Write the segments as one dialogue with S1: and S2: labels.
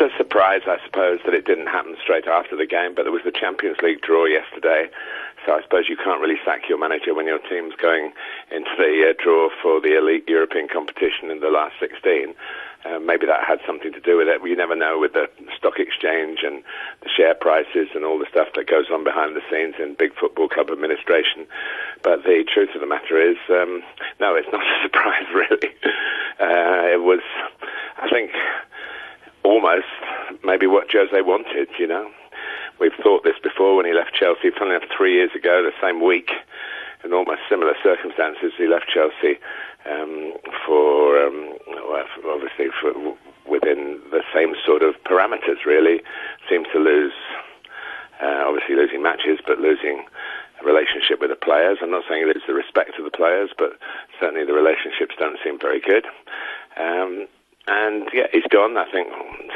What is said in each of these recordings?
S1: a surprise, I suppose, that it didn't happen straight after the game, but there was the Champions League draw yesterday. So I suppose you can't really sack your manager when your team's going into the uh, draw for the elite European competition in the last 16. Uh, maybe that had something to do with it. You never know with the stock exchange and the share prices and all the stuff that goes on behind the scenes in big football club administration. But the truth of the matter is, um, no, it's not a surprise really. Uh, it was, I think, almost maybe what Jose wanted. You know, we've thought this before when he left Chelsea. Funny enough, three years ago, the same week, in almost similar circumstances, he left Chelsea um, for um, well, obviously for within the same sort of parameters. Really, seems to lose. Uh, obviously, losing matches, but losing a relationship with the players. I'm not saying he loses the respect of the players, but certainly the relationships don't seem very good. Um, and yeah, he's gone. I think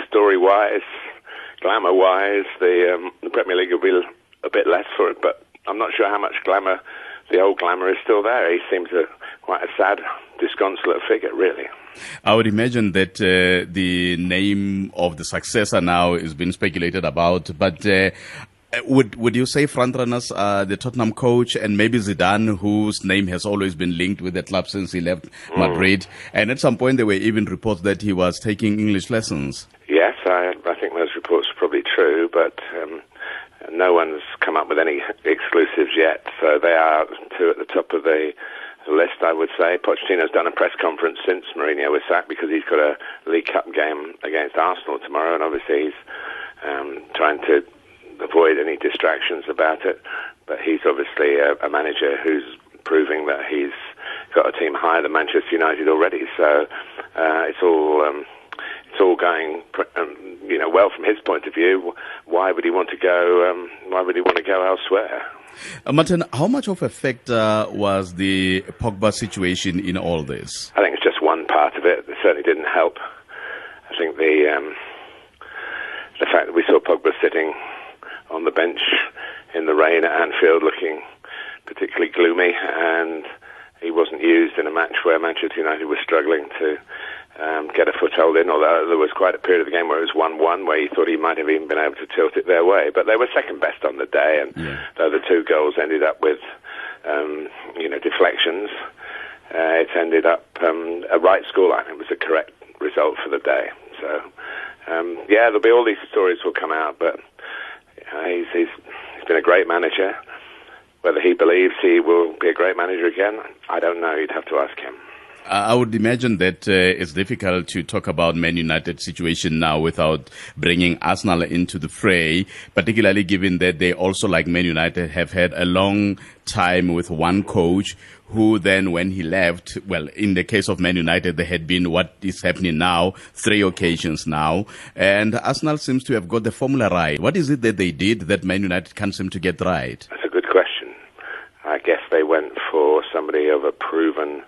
S1: story-wise, glamour-wise, the, um, the Premier League will be a bit less for it. But I'm not sure how much glamour, the old glamour, is still there. He seems a quite a sad, disconsolate figure, really.
S2: I would imagine that uh, the name of the successor now is being speculated about, but uh, would would you say frontrunners are the Tottenham coach and maybe Zidane, whose name has always been linked with the club since he left mm. Madrid? And at some point, there were even reports that he was taking English lessons.
S1: Yes, I, I think those reports are probably true, but um, no one's come up with any exclusives yet. So they are two at the top of the list, I would say. Pochettino's done a press conference since Mourinho was sacked because he's got a League Cup game against Arsenal tomorrow, and obviously he's um, trying to avoid any distractions about it. But he's obviously a, a manager who's proving that he's got a team higher than Manchester United already. So uh, it's all um, it's all going um, you know well from his point of view. Why would he want to go? Um, why would he want to go elsewhere?
S2: Uh, Martin, how much of a factor was the Pogba situation in all this?
S1: I think it's just one part of it. It certainly didn't help. I think the um, the fact that we saw Pogba sitting on the bench in the rain at Anfield looking particularly gloomy and he wasn't used in a match where Manchester United was struggling to um, get a foothold in, although there was quite a period of the game where it was 1-1, where he thought he might have even been able to tilt it their way. But they were second best on the day, and yeah. though the two goals ended up with, um, you know, deflections, uh, it ended up um, a right scoreline. It was a correct result for the day. So, um, yeah, there'll be all these stories will come out, but uh, he's, he's, he's been a great manager. Whether he believes he will be a great manager again, I don't know. You'd have to ask him.
S2: I would imagine that uh, it's difficult to talk about Man United situation now without bringing Arsenal into the fray, particularly given that they also, like Man United, have had a long time with one coach who then, when he left, well, in the case of Man United, there had been what is happening now, three occasions now, and Arsenal seems to have got the formula right. What is it that they did that Man United can't seem to get right?
S1: That's a good question. I guess they went for somebody of a proven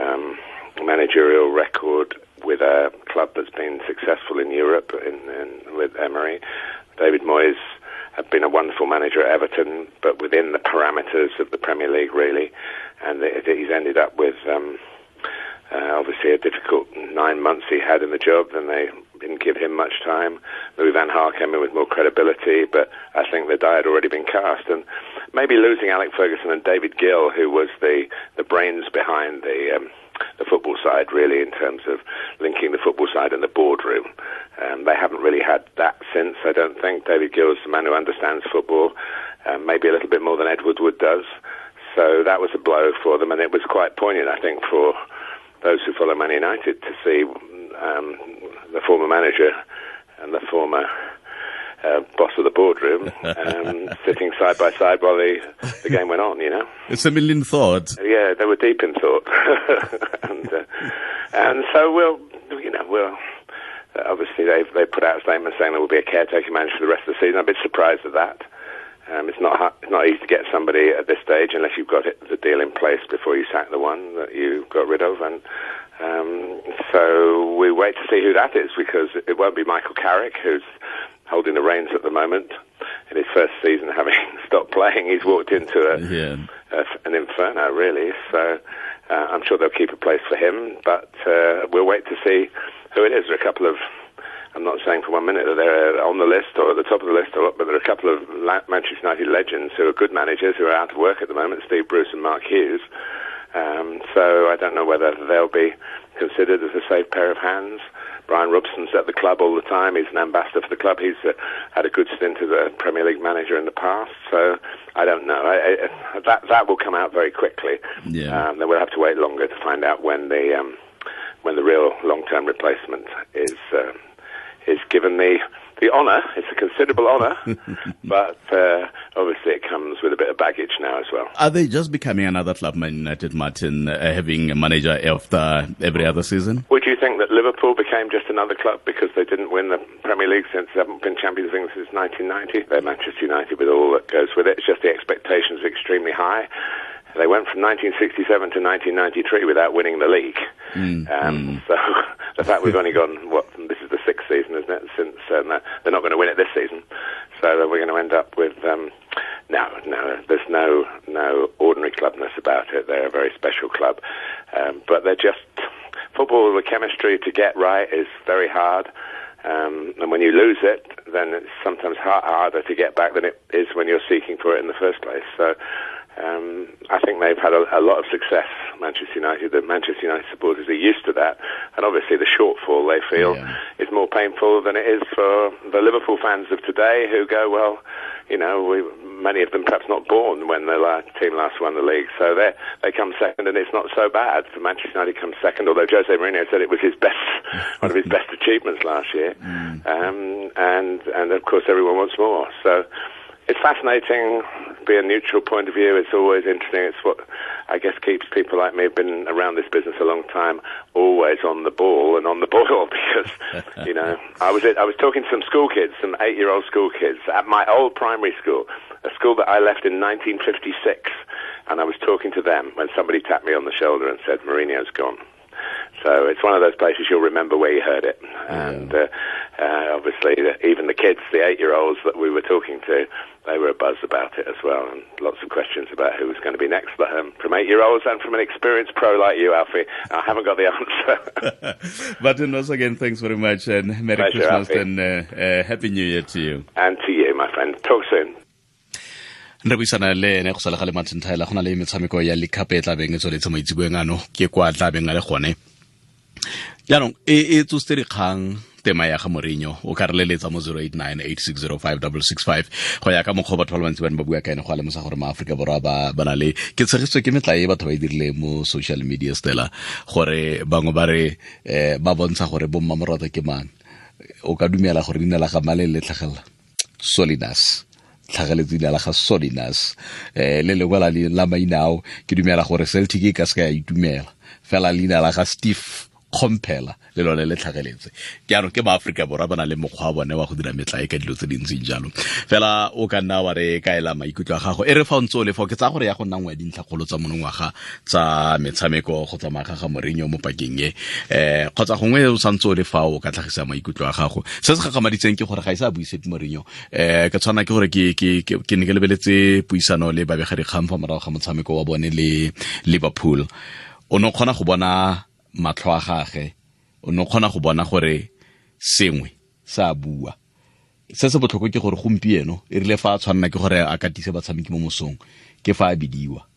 S1: um, managerial record with a club that's been successful in Europe in, in, with Emery. David Moyes had been a wonderful manager at Everton, but within the parameters of the Premier League, really. And he's ended up with um, uh, obviously a difficult nine months he had in the job, and they didn't give him much time. Louis Van Gaal came in with more credibility, but I think the die had already been cast. And maybe losing Alex Ferguson and David Gill, who was the, the brains behind the um, the football side, really, in terms of linking the football side and the boardroom. Um, they haven't really had that since, I don't think. David Gill is the man who understands football, um, maybe a little bit more than Ed Woodward does. So that was a blow for them, and it was quite poignant, I think, for those who follow Man United to see um, the former manager and the former uh, boss of the boardroom um, sitting side by side while the, the game went on, you know.
S2: It's a million thoughts.
S1: Yeah, they were deep in thought. and, uh, and so we'll, you know, we'll, uh, obviously they've, they put out a statement saying there will be a caretaker manager for the rest of the season. I'm a bit surprised at that. Um, it's not it's not easy to get somebody at this stage unless you've got it, the deal in place before you sack the one that you got rid of, and um, so we wait to see who that is because it won't be Michael Carrick who's holding the reins at the moment. In his first season, having stopped playing, he's walked into a, yeah. a an inferno, really. So uh, I'm sure they'll keep a place for him, but uh, we'll wait to see who it is. There are a couple of I'm not saying for one minute that they're on the list or at the top of the list, or, but there are a couple of Manchester United legends who are good managers who are out of work at the moment, Steve Bruce and Mark Hughes. Um, so I don't know whether they'll be considered as a safe pair of hands. Brian Robson's at the club all the time. He's an ambassador for the club. He's uh, had a good stint as a Premier League manager in the past. So I don't know. I, I, that that will come out very quickly.
S2: Yeah.
S1: Um, then we'll have to wait longer to find out when the um, when the real long-term replacement is uh, is given the the honour. It's a considerable honour, but uh, obviously it comes with a bit of baggage now as well.
S2: Are they just becoming another club, Man United, Martin, uh, having a manager after every other season?
S1: Would you think that Liverpool became just another club because they didn't win the Premier League since they haven't been Champions League since 1990? They're Manchester United with all that goes with it. It's just the expectations are extremely high. They went from 1967 to 1993 without winning the league.
S2: Mm,
S1: um,
S2: mm.
S1: So the fact we've only gone, what, this is the sixth season, isn't it, since um, they're not going to win it this season. So we're going to end up with, um, no, no, there's no, no ordinary clubness about it. They're a very special club. Um, but they're just, football, the chemistry to get right is very hard. Um, and when you lose it, then it's sometimes hard, harder to get back than it is when you're seeking for it in the first place. So um, I think they've had a, a, lot of success, Manchester United. The Manchester United supporters are used to that, and obviously the shortfall they feel
S2: Yeah.
S1: is more painful than it is for the Liverpool fans of today, who go, well, you know, we, many of them perhaps not born when the la- team last won the league, so they they come second, and it's not so bad for Manchester United come second. Although Jose Mourinho said it was his best, one of his best achievements last year, um, and and of course everyone wants more. So it's fascinating. Be a neutral point of view. It's always interesting. It's what I guess keeps people like me who've been around this business a long time always on the ball and on the boil because you know I was I was talking to some school kids, some eight-year-old school kids at my old primary school, a school that I left in 1956, and I was talking to them when somebody tapped me on the shoulder and said Mourinho's gone. So it's one of those places you'll remember where you heard it. And uh, obviously, even the kids, the eight-year-olds that we were talking to, they were a buzz about it as well, and lots of questions about who was going to be next um, from eight-year-olds and from an experienced pro like you, Alfie. I haven't got the answer.
S2: Martin, once again, thanks very much, and Merry
S1: Pleasure,
S2: Christmas
S1: Alfie.
S2: and uh, uh, Happy New Year to you.
S1: and to you, my friend. Talk soon.
S2: re buisana le ene go sala ga le Martin Tyler go na le metshameko ya League Cup e tla beng e tsweletse maitsiboeng ano ke kwa tla beng a le gone jaanong e e tsositse dikgang tema ya ga morenyo o ka re leletsa mo 0898605665 go ya ka mokgwa batho ba le bantsi ba ne ba bua ka ene go lemosa gore maaforika borwa ba ba na le ke tshegisitswe ke metla e batho ba e dirile mo social media stela. Gore bangwe ba re eh, ba bontsha gore bomma morata ke mang. O ka dumela gore leina la ga male le tlhagelela. Solidas tlhageletse leina la ga solidas um le lengwe la la maina ao ke dumela gore celtic e ka se ka ya itumela. Fela leina la ga steve compela le lone le tlhageletse jaanong ke maaforika borwa ba na le mokgwa wa bone wa go dira metla e ka dilo tse dintseng jalo fela o ka nna wa re kaela maikutlo a gago e re fa o ntse o le fa ke tsaya gore ya go nna ngwe ya dintlhakgolo tsa monongwaga tsa metshameko go tsamaya ga ga morenyo mo pakeng e um kgotsa gongwe o santse o le fa o ka tlhagisa maikutlo a gago se se gagamaditseng ke gore ga e se a buisepe morenyo um ke tshwana ke gore ke ne ke lebeletse puisano le babegadikgang fa morago ga motshameko wa bone le liverpool o ne o kgona go bona matlho a gage o ne kgona go bona gore sengwe sa bua. Se se botlhoko ke gore gompieno e rile fa a tshwanela ke gore a katise batshameki mo mosong ke fa a bidiwa